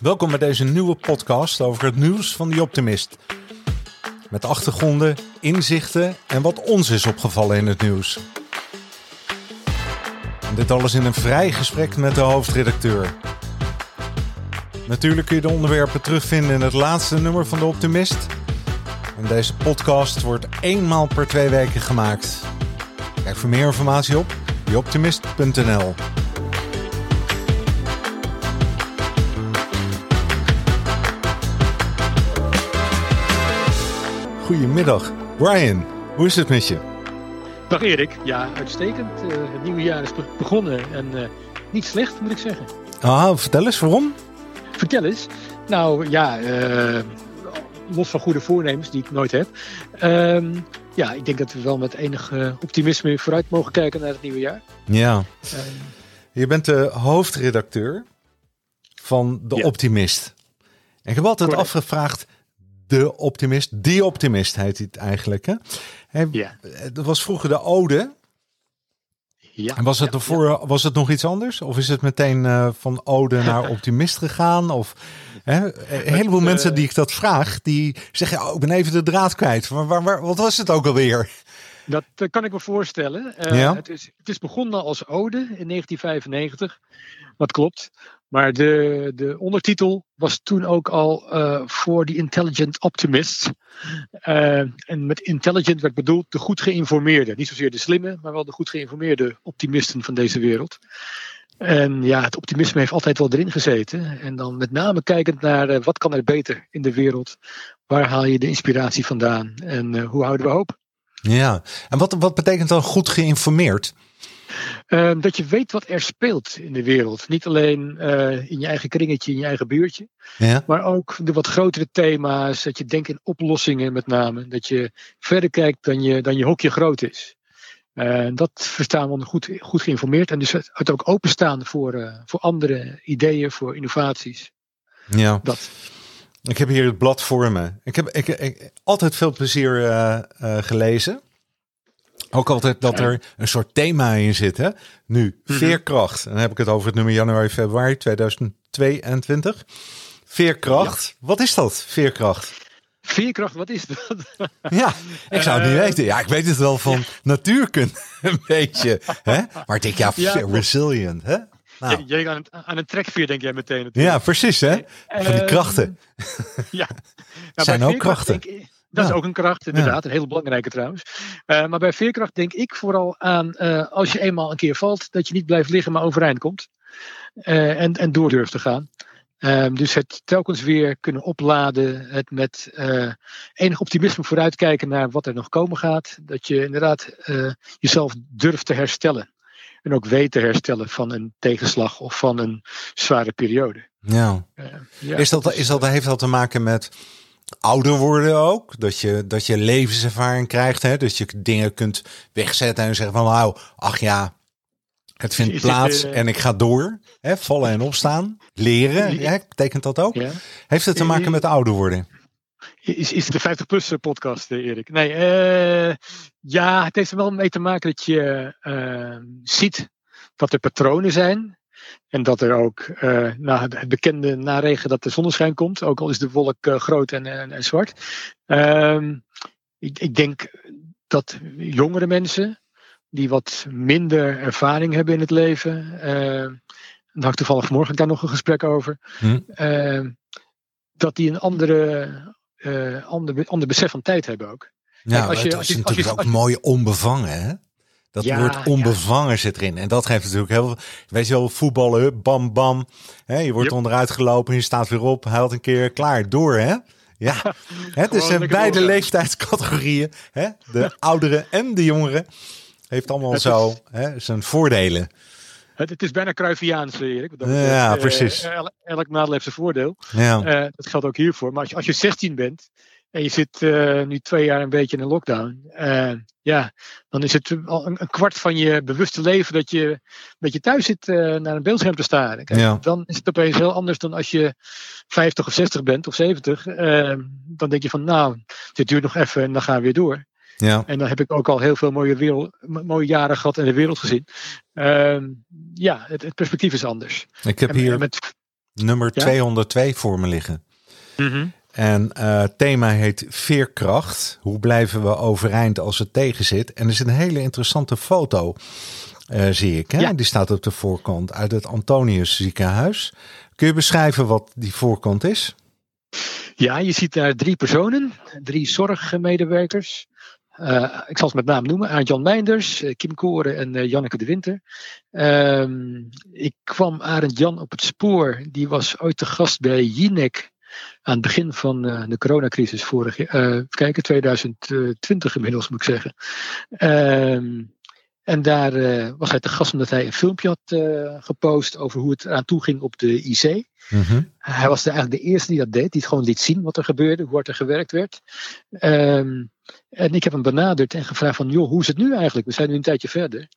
Welkom bij deze nieuwe podcast over het nieuws van The Optimist. Met achtergronden, inzichten en wat ons is opgevallen in het nieuws. En dit alles in een vrij gesprek met de hoofdredacteur. Natuurlijk kun je de onderwerpen terugvinden in het laatste nummer van The Optimist. En deze podcast wordt eenmaal per twee weken gemaakt. Kijk voor meer informatie op theoptimist.nl. Goedemiddag. Brian, hoe is het met je? Dag Erik. Ja, uitstekend. Uh, het nieuwe jaar is begonnen en uh, niet slecht moet ik zeggen. Ah, vertel eens waarom? Vertel eens. Nou ja, uh, los van goede voornemens die ik nooit heb. Ehm, ja, ik denk dat we wel met enig optimisme vooruit mogen kijken naar het nieuwe jaar. Ja. je bent de hoofdredacteur van De Optimist. En ik heb altijd Correct. afgevraagd, de optimist. Die optimist heet het eigenlijk. Hè? ja. Dat was vroeger de ode. Ja, en was het, ervoor, was het nog iets anders? Of is het meteen uh, van ode naar optimist gegaan? Of, hè? Een heleboel uh, mensen die ik dat vraag, die zeggen, oh, ik ben even de draad kwijt. Maar waar, waar, wat was het ook alweer? Dat uh, kan ik me voorstellen. ja? het, is, het is begonnen als ode in 1995. Wat klopt. Maar de, de ondertitel was toen ook al voor uh, The Intelligent Optimist. Uh, en met intelligent werd bedoeld de goed geïnformeerde. Niet zozeer de slimme, maar wel de goed geïnformeerde optimisten van deze wereld. En ja, het optimisme heeft altijd wel erin gezeten. En dan met name kijkend naar uh, wat kan er beter in de wereld. Waar haal je de inspiratie vandaan? En hoe houden we hoop? Ja, en wat, wat betekent dan goed geïnformeerd? Uh, dat je weet wat er speelt in de wereld. Niet alleen uh, in je eigen kringetje, in je eigen buurtje. Ja. Maar ook de wat grotere thema's. Dat je denkt in oplossingen met name. Dat je verder kijkt dan je, dan je hokje groot is. Uh, dat verstaan we goed, goed geïnformeerd. En dus het ook openstaan voor, voor andere ideeën, voor innovaties. Ja. Dat. Ik heb hier het blad voor me. Ik heb ik, ik altijd veel plezier gelezen. Ook altijd dat er een soort thema in zit. Hè? Nu, mhm. veerkracht. Dan heb ik het over het nummer januari, februari 2022. Veerkracht. Wat is dat, veerkracht? Veerkracht, wat is dat? Ja, ik zou het niet eh, weten. Ja, ik weet het wel van natuurkunde een beetje. Hè? Maar ik denk, ja, resilient. Hè? Nou. Je, aan, een, aan een trekveer denk jij meteen. Natuurlijk. Ja, precies. Hè? Van die krachten. ja. Nou, zijn ook krachten. Dat is ook een kracht, inderdaad. Een hele belangrijke trouwens. Uh, maar bij veerkracht denk ik vooral aan uh, als je eenmaal een keer valt, dat je niet blijft liggen, maar overeind komt. Uh, en, en door durft te gaan. Ehm, dus het telkens weer kunnen opladen, het met enig optimisme vooruitkijken naar wat er nog komen gaat. Dat je inderdaad jezelf durft te herstellen. En ook weet te herstellen van een tegenslag of van een zware periode. Ja. ja is dat, is dat, heeft dat te maken met ouder worden ook. Dat je, dat je levenservaring krijgt. Hè? Dat je dingen kunt wegzetten en zeggen van nou, ach ja, het vindt plaats en ik ga door. Hè? Vallen en opstaan. Leren, hè? betekent dat ook? Heeft het te maken met ouder worden? Is, is de 50-plus podcast, eh, Erik? Nee, uh, ja, het heeft er wel mee te maken dat je uh, ziet dat er patronen zijn. En dat er ook uh, nou, het bekende naregen dat de zonneschijn komt, ook al is de wolk uh, groot en, en, en zwart. Uh, ik, ik, denk dat jongere mensen die wat minder ervaring hebben in het leven, uh, daar had ik toevallig vanmorgen daar nog een gesprek over, hm. dat die een andere, ander, ander besef van tijd hebben ook. Ja, als je, als je, is natuurlijk als je, ook mooi onbevangen, hè? Dat ja, woord onbevangen zit erin. En dat geeft natuurlijk heel veel. Weet je wel, voetballen, bam, bam. Hè, je wordt onderuit gelopen, je staat weer op, huilt een keer, klaar, door hè. Ja, het is in beide leeftijdscategorieën. Hè? De ouderen en de jongeren. Heeft allemaal zo hè, zijn voordelen. Het, het, is bijna Cruyffiaans, Erik. Dat ja, uh, precies. elk, elk nadeel heeft zijn voordeel. Ja. Uh, dat geldt ook hiervoor. Maar als je, als je 16 bent en je zit uh, nu twee jaar een beetje in een lockdown. Uh, ja, dan is het al een, een, kwart van je bewuste leven dat je een beetje thuis zit uh, naar een beeldscherm te staren. Kijk, ja. Dan is het opeens heel anders dan als je 50 of 60 bent of 70. dan denk je van nou, dit duurt nog even en dan gaan we weer door. Ja. En dan heb ik ook al heel veel mooie, wereld, mooie jaren gehad in de wereld gezien. ja, het, het perspectief is anders. Ik heb hier. met, nummer 202 voor me liggen. En uh, thema heet veerkracht. Hoe blijven we overeind als het tegen zit? En er is een hele interessante foto, uh, zie ik. Hè? Ja. Die staat op de voorkant uit het Antonius ziekenhuis. Kun je beschrijven wat die voorkant is? Ja, je ziet daar drie personen, drie zorgmedewerkers. Uh, ik zal ze met naam noemen. Arend Jan Meinders, Kim Koren en Janneke de Winter. Uh, ik kwam Arend Jan op het spoor. Die was ooit te gast bij Jinek aan het begin van uh, de coronacrisis vorig jaar. kijken, 2020 inmiddels moet ik zeggen. Ehm, en daar was hij te gast omdat hij een filmpje had gepost over hoe het eraan toe ging op de IC. Mm Hij was de, eigenlijk de eerste die dat deed, die het gewoon liet zien wat er gebeurde, hoe hard er gewerkt werd. Um, en ik heb hem benaderd en gevraagd van, joh, hoe is het nu eigenlijk? We zijn nu een tijdje verder.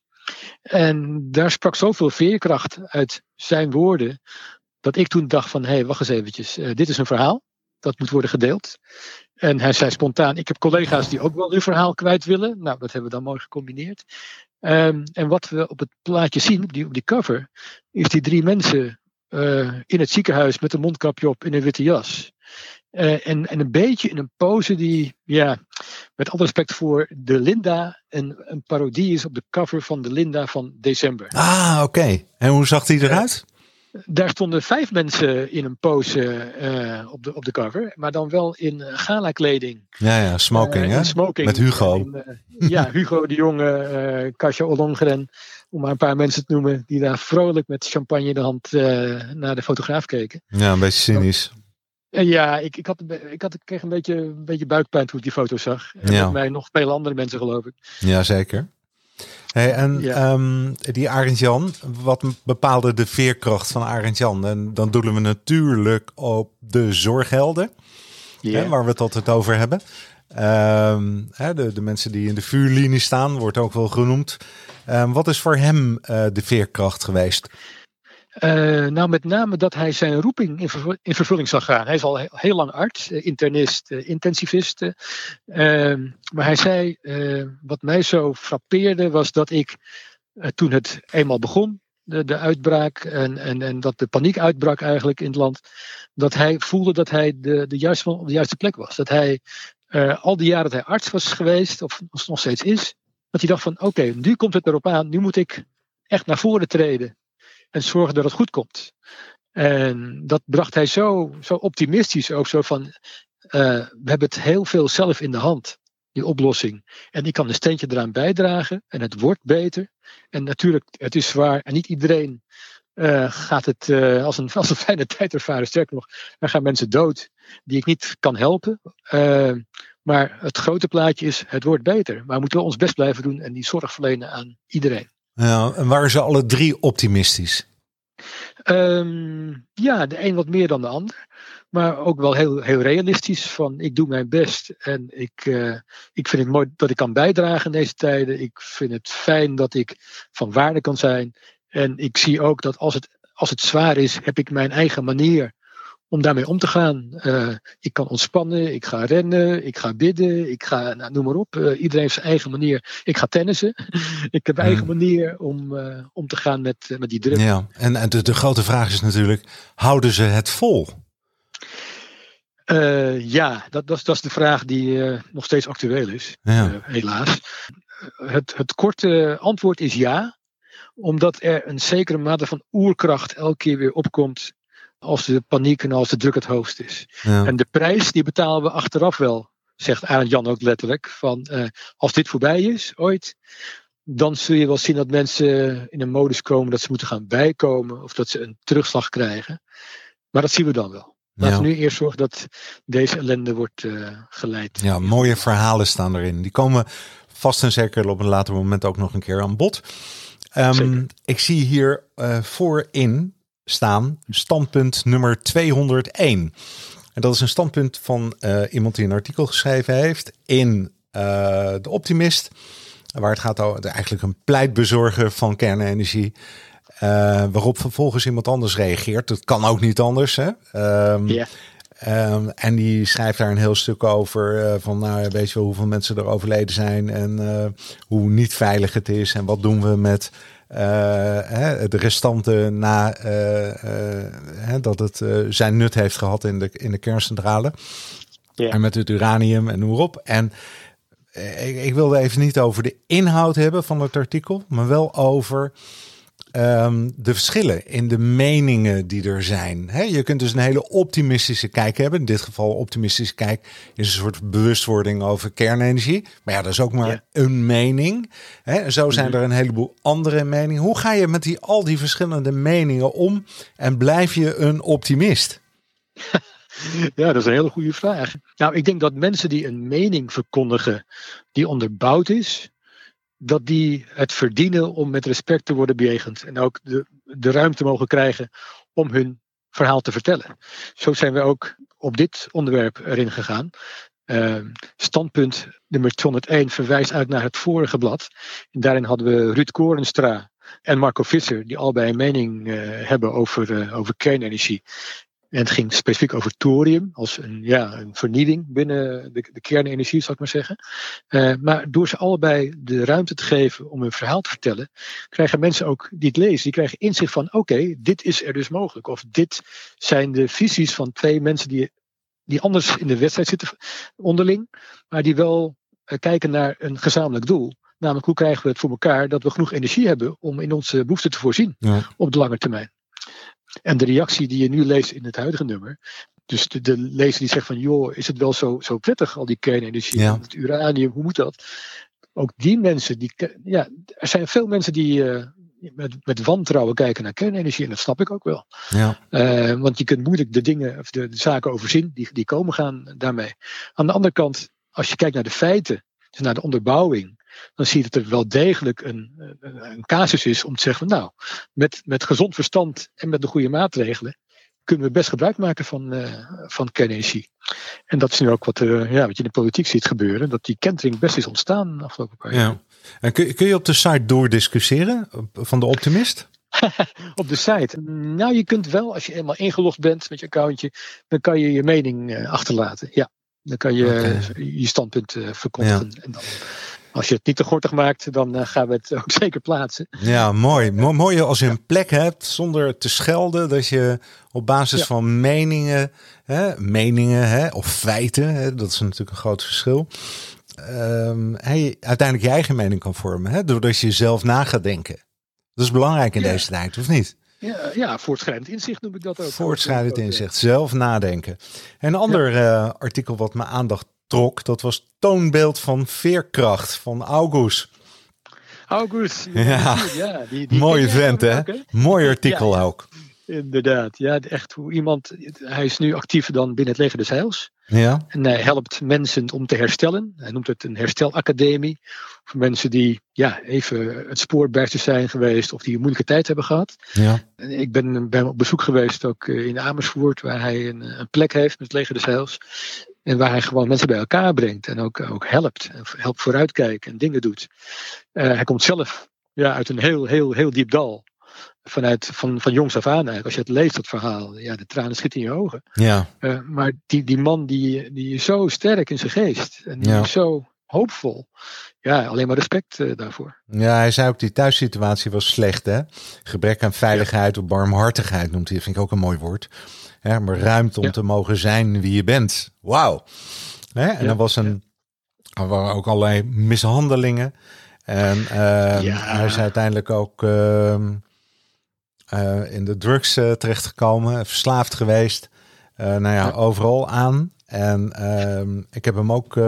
En daar sprak zoveel veerkracht uit zijn woorden, dat ik toen dacht van, hé, hey, wacht eens eventjes, uh, dit is een verhaal, dat moet worden gedeeld. En hij zei spontaan, ik heb collega's die ook wel hun verhaal kwijt willen. Nou, dat hebben we dan mooi gecombineerd. Um, en wat we op het plaatje zien, op die, op die cover, is die drie mensen uh, in het ziekenhuis met een mondkapje op in een witte jas. Uh, en, en een beetje in een pose die, ja, met alle respect voor de Linda, een, een parodie is op de cover van de Linda van december. Ah, oké. En hoe zag die eruit? Uh, daar stonden vijf mensen in een pose uh, op, de, op de cover, maar dan wel in gala kleding. Ja, ja, smoking, hè? Smoking. Met Hugo. In, ja, Hugo de Jonge, Kasia Ollongren, om maar een paar mensen te noemen, die daar vrolijk met champagne in de hand naar de fotograaf keken. Ja, een beetje cynisch. Ja, ik, ik, had, ik, had, ik kreeg een beetje, een beetje buikpijn toen ik die foto's zag. En ja. met mij nog veel andere mensen, geloof ik. Ja, zeker. Hey, en ja. um, die Arend Jan, wat bepaalde de veerkracht van Arend Jan? En dan doelen we natuurlijk op de zorghelden, yeah. hè, waar we het altijd over hebben. Um, hè, de, de mensen die in de vuurlinie staan, wordt ook wel genoemd. Um, wat is voor hem uh, de veerkracht geweest? Uh, nou, met name dat hij zijn roeping in, vervulling, in vervulling zag gaan. Hij is al heel lang arts, uh, internist, uh, intensivist. Ehm, maar hij zei, wat mij zo frappeerde was dat ik toen het eenmaal begon, de, de uitbraak en, en, en dat de paniek uitbrak eigenlijk in het land, dat hij voelde dat hij de, de juiste, op de juiste plek was. Dat hij al die jaren dat hij arts was geweest, of nog steeds is, dat hij dacht van oké, nu komt het erop aan, nu moet ik echt naar voren treden en zorgen dat het goed komt. En dat bracht hij zo, zo optimistisch ook zo van, uh, we hebben het heel veel zelf in de hand, die oplossing. En ik kan een steentje eraan bijdragen en het wordt beter. En natuurlijk, het is zwaar en niet iedereen uh, gaat het uh, als, een, als een fijne tijd ervaren. Sterker nog, er gaan mensen dood die ik niet kan helpen. maar het grote plaatje is, het wordt beter. Maar moeten ons best blijven doen en die zorg verlenen aan iedereen. Ja, en waren ze alle drie optimistisch? Um, ja, de een wat meer dan de ander. Maar ook wel heel, heel realistisch. Van ik doe mijn best en ik, uh, ik vind het mooi dat ik kan bijdragen in deze tijden. Ik vind het fijn dat ik van waarde kan zijn. En ik zie ook dat als het, als het zwaar is, heb ik mijn eigen manier om daarmee om te gaan. Uh, ik kan ontspannen, ik ga rennen, ik ga bidden, ik ga, nou, noem maar op. Uh, iedereen heeft zijn eigen manier. Ik ga tennissen. ik heb eigen manier om, uh, om te gaan met, met die druk. Ja, en, en de, de grote vraag is natuurlijk, houden ze het vol? ja, dat, dat, dat is de vraag die nog steeds actueel is, ja. helaas. Het, het korte antwoord is ja, omdat er een zekere mate van oerkracht elke keer weer opkomt als de paniek en als de druk het hoogst is. Ja. En de prijs die betalen we achteraf wel, zegt Arend Jan ook letterlijk. Van uh, als dit voorbij is, ooit, dan zul je wel zien dat mensen in een modus komen dat ze moeten gaan bijkomen of dat ze een terugslag krijgen. Maar dat zien we dan wel. Laten we nu eerst zorgen dat deze ellende wordt uh, geleid. Ja, mooie verhalen staan erin. Die komen vast en zeker op een later moment ook nog een keer aan bod. Um, ik zie hier uh, voorin staan standpunt nummer 201. En dat is een standpunt van uh, iemand die een artikel geschreven heeft in uh, De Optimist. Waar het gaat over eigenlijk een pleitbezorger van kernenergie. Uh, waarop vervolgens iemand anders reageert. Dat kan ook niet anders. Hè? Um, yeah. Um, en die schrijft daar een heel stuk over. Uh, van nou, weet je wel hoeveel mensen er overleden zijn. En uh, hoe niet veilig het is. En wat doen we met hè, de restanten na hè, dat het zijn nut heeft gehad in de, in de kerncentrale. En met het uranium en noem op. En ik, ik wilde even niet over de inhoud hebben van het artikel, maar wel over Ehm, de verschillen in de meningen die er zijn. je kunt dus een hele optimistische kijk hebben. In dit geval optimistische kijk is een soort bewustwording over kernenergie. Maar ja, dat is ook maar een mening. He, zo zijn mhm. er een heleboel andere meningen. Hoe ga je met die, al die verschillende meningen om en blijf je een optimist? Ja, dat is een hele goede vraag. Nou, ik denk dat mensen die een mening verkondigen die onderbouwd is, dat die het verdienen om met respect te worden bejegend. En ook de, de ruimte mogen krijgen om hun verhaal te vertellen. Zo zijn we ook op dit onderwerp erin gegaan. Uh, standpunt nummer 201 verwijst uit naar het vorige blad. Daarin hadden we Ruud Korenstra en Marco Visser, die allebei een mening uh, hebben over, uh, over kernenergie. En het ging specifiek over thorium als een, ja, een vernieling binnen de, de kernenergie, zou ik maar zeggen. Uh, maar door ze allebei de ruimte te geven om hun verhaal te vertellen, krijgen mensen ook die het lezen, die krijgen inzicht van oké, dit is er dus mogelijk. Of dit zijn de visies van twee mensen die, die anders in de wedstrijd zitten onderling, maar die wel uh, kijken naar een gezamenlijk doel. Namelijk hoe krijgen we het voor elkaar dat we genoeg energie hebben om in onze behoeften te voorzien ja. op de lange termijn. En de reactie die je nu leest in het huidige nummer. Dus de, de lezer die zegt van joh, is het wel zo, zo prettig al die kernenergie, ja. het uranium, hoe moet dat? Ook die mensen, die, ja, er zijn veel mensen die uh, met, met wantrouwen kijken naar kernenergie en dat snap ik ook wel. Ja. Uh, want je kunt moeilijk de dingen of de, de, zaken overzien die, die komen gaan daarmee. Aan de andere kant, als je kijkt naar de feiten, dus naar de onderbouwing, dan zie je dat er wel degelijk een, een casus is om te zeggen: Nou, met, met gezond verstand en met de goede maatregelen kunnen we best gebruik maken van, uh, van kernenergie. En dat is nu ook wat, uh, ja, wat je in de politiek ziet gebeuren: dat die kentering best is ontstaan de afgelopen paar jaar. Ja. En kun, kun je op de site doordiscussiëren van de Optimist? op de site. Nou, je kunt wel, als je eenmaal ingelogd bent met je accountje, dan kan je je mening uh, achterlaten. Ja, dan kan je okay. je standpunt verkondigen. Ja. En dan als je het niet te gortig maakt, dan uh, gaan we het ook zeker plaatsen. Ja, mooi. mooi als je een plek hebt zonder te schelden. Dat je op basis ja. van meningen, hè, meningen hè, of feiten, hè, dat is natuurlijk een groot verschil. Um, hey, uiteindelijk je eigen mening kan vormen. Hè, doordat je zelf na gaat denken. Dat is belangrijk in ja. deze tijd, of niet? Ja, ja, voortschrijdend inzicht noem ik dat ook. Voortschrijdend inzicht, zelf nadenken. En een ander uh, artikel wat mijn aandacht trok, dat was toonbeeld van veerkracht van August. August. Ja, ja die, die mooie vent hè? Mooi artikel ook. Inderdaad, ja, echt hoe iemand, hij is nu actiever dan binnen het leger des Heils. Ja. En hij helpt mensen om te herstellen. Hij noemt het een herstelacademie. Voor mensen die ja, even het spoor buiten zijn geweest of die een moeilijke tijd hebben gehad. Ja. Ik ben bij hem op bezoek geweest ook eh, in Amersfoort, waar hij een, een plek heeft met het leger des Heils. En waar hij gewoon mensen bij elkaar brengt en ook, ook helpt. Helpt vooruitkijken en dingen doet. Uh, hij komt zelf ja, uit een heel, heel, heel diep dal. Vanuit, van, van jongs af aan eigenlijk. Als je het leest, dat verhaal, ja, de tranen schieten in je ogen. Ja. Uh, maar die, die man die, die is zo sterk in zijn geest. En die ja. is zo hoopvol. Ja, alleen maar respect uh, daarvoor. Ja, hij zei ook die thuissituatie was slecht, hè? Gebrek aan veiligheid of barmhartigheid noemt hij. Dat vind ik ook een mooi woord. Hè, maar ruimte om te mogen zijn wie je bent. Wauw. Hè? En ja. er was een, er waren ook allerlei mishandelingen. En uh, hij is uiteindelijk ook uh, uh, in de drugs uh, terechtgekomen, verslaafd geweest. nou ja, overal aan. En ehm, ik heb hem ook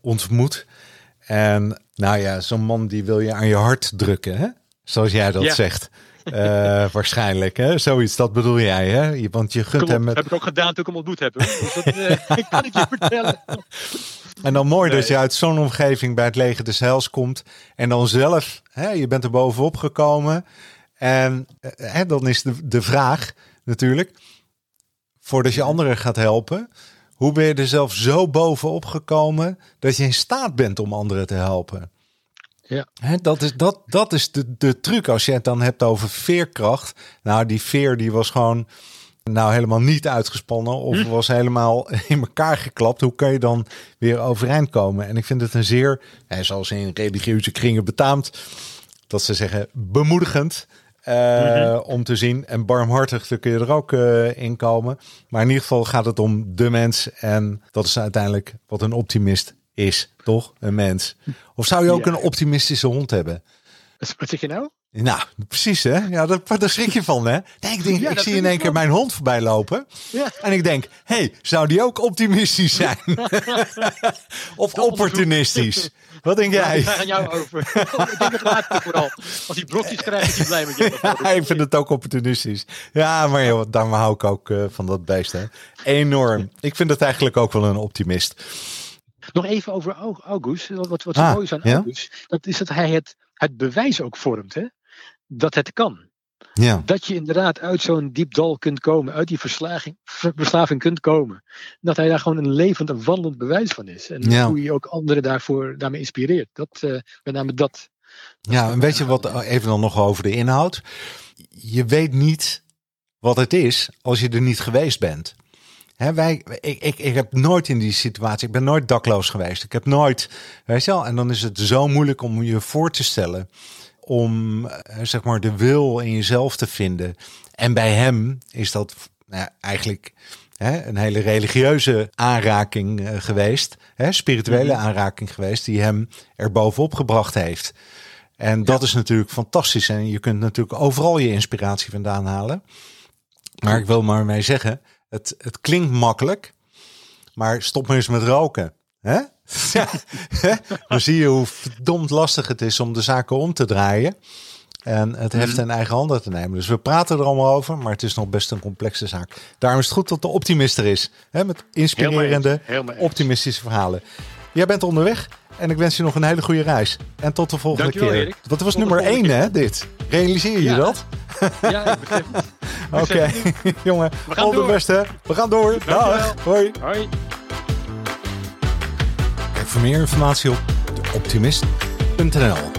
ontmoet. En nou ja, zo'n man die wil je aan je hart drukken, hè? zoals jij dat zegt. Uh, waarschijnlijk, hè? Zoiets, dat bedoel jij, hè? Want je gunt hem. Met... heb ik ook gedaan toen ik hem ontmoet heb. Dus dat uh, kan ik je vertellen. En dan mooi nee. dat je uit zo'n omgeving bij het leger des Heils komt. En dan zelf, hè, je bent er bovenop gekomen. En hè, dan is de, de vraag natuurlijk, voordat je anderen gaat helpen. Hoe ben je er zelf zo bovenop gekomen dat je in staat bent om anderen te helpen? Ja. He, dat is, dat, dat is de, de truc als je het dan hebt over veerkracht. Nou, die veer die was gewoon nou helemaal niet uitgespannen of hm. was helemaal in elkaar geklapt. Hoe kun je dan weer overeind komen? En ik vind het een zeer, zoals in religieuze kringen betaamt, dat ze zeggen bemoedigend. Uh, Om te zien. En barmhartig, kun je er ook uh, in komen. Maar in ieder geval gaat het om de mens. En dat is uiteindelijk wat een optimist is, toch? Een mens. Of zou je ook een optimistische hond hebben? Wat zeg je nou? Nou, precies hè. Ja, daar, daar schrik je van hè. Nee, ik denk, ik zie in één keer mijn hond voorbij lopen. Ja. En ik denk, hé, hey, zou die ook optimistisch zijn? of opportunistisch? Wat denk jij? Aan jou over. ik denk het laatste vooral. Als hij brokjes krijgt, is hij blij met je. Ja, ik vind het ook opportunistisch. Ja, maar joh, daarom hou ik ook uh, van dat beest hè. Enorm. Ik vind het eigenlijk ook wel een optimist. Nog even over August. Wat, wat ah, mooi is aan August. Dat is dat hij het, het bewijs ook vormt. Hè? Dat het kan. Ja. Dat je inderdaad uit zo'n diep dal kunt komen, uit die verslaving, verslaving kunt komen. Dat hij daar gewoon een levend en wandelend bewijs van is. En hoe je ook anderen daarvoor, daarmee inspireert. Dat, uh, met name dat. Ja, en weet je wat, even dan nog over de inhoud. Je weet niet wat het is als je er niet geweest bent. He, wij, ik, ik, ik heb nooit in die situatie, ik ben nooit dakloos geweest. Ik heb nooit, weet je wel, en dan is het zo moeilijk om je voor te stellen om eh, zeg maar de wil in jezelf te vinden. En bij hem is dat nou, eigenlijk hè, een hele religieuze aanraking uh, geweest, hè, spirituele mhm. aanraking geweest, die hem er bovenop gebracht heeft. En dat is natuurlijk fantastisch. En je kunt natuurlijk overal je inspiratie vandaan halen. Maar ik wil maar mee zeggen, het, het klinkt makkelijk, maar stop maar eens met roken. Hè? Ja, dan zie je hoe verdomd lastig het is om de zaken om te draaien. En het heft mhm. in eigen handen te nemen. Dus we praten er allemaal over, maar het is nog best een complexe zaak. Daarom is het goed dat de optimist er is. Hè, met inspirerende, optimistische verhalen. Jij bent onderweg en ik wens je nog een hele goede reis. En tot de volgende Dankjewel, keer. Erik. Dat was nummer 1, hè, dit. Realiseer je dat? Ja, ik begrijp Oké, jongen. Al de beste. We gaan door. Dag. Hoi. Hoi. Voor meer informatie op optimist.nl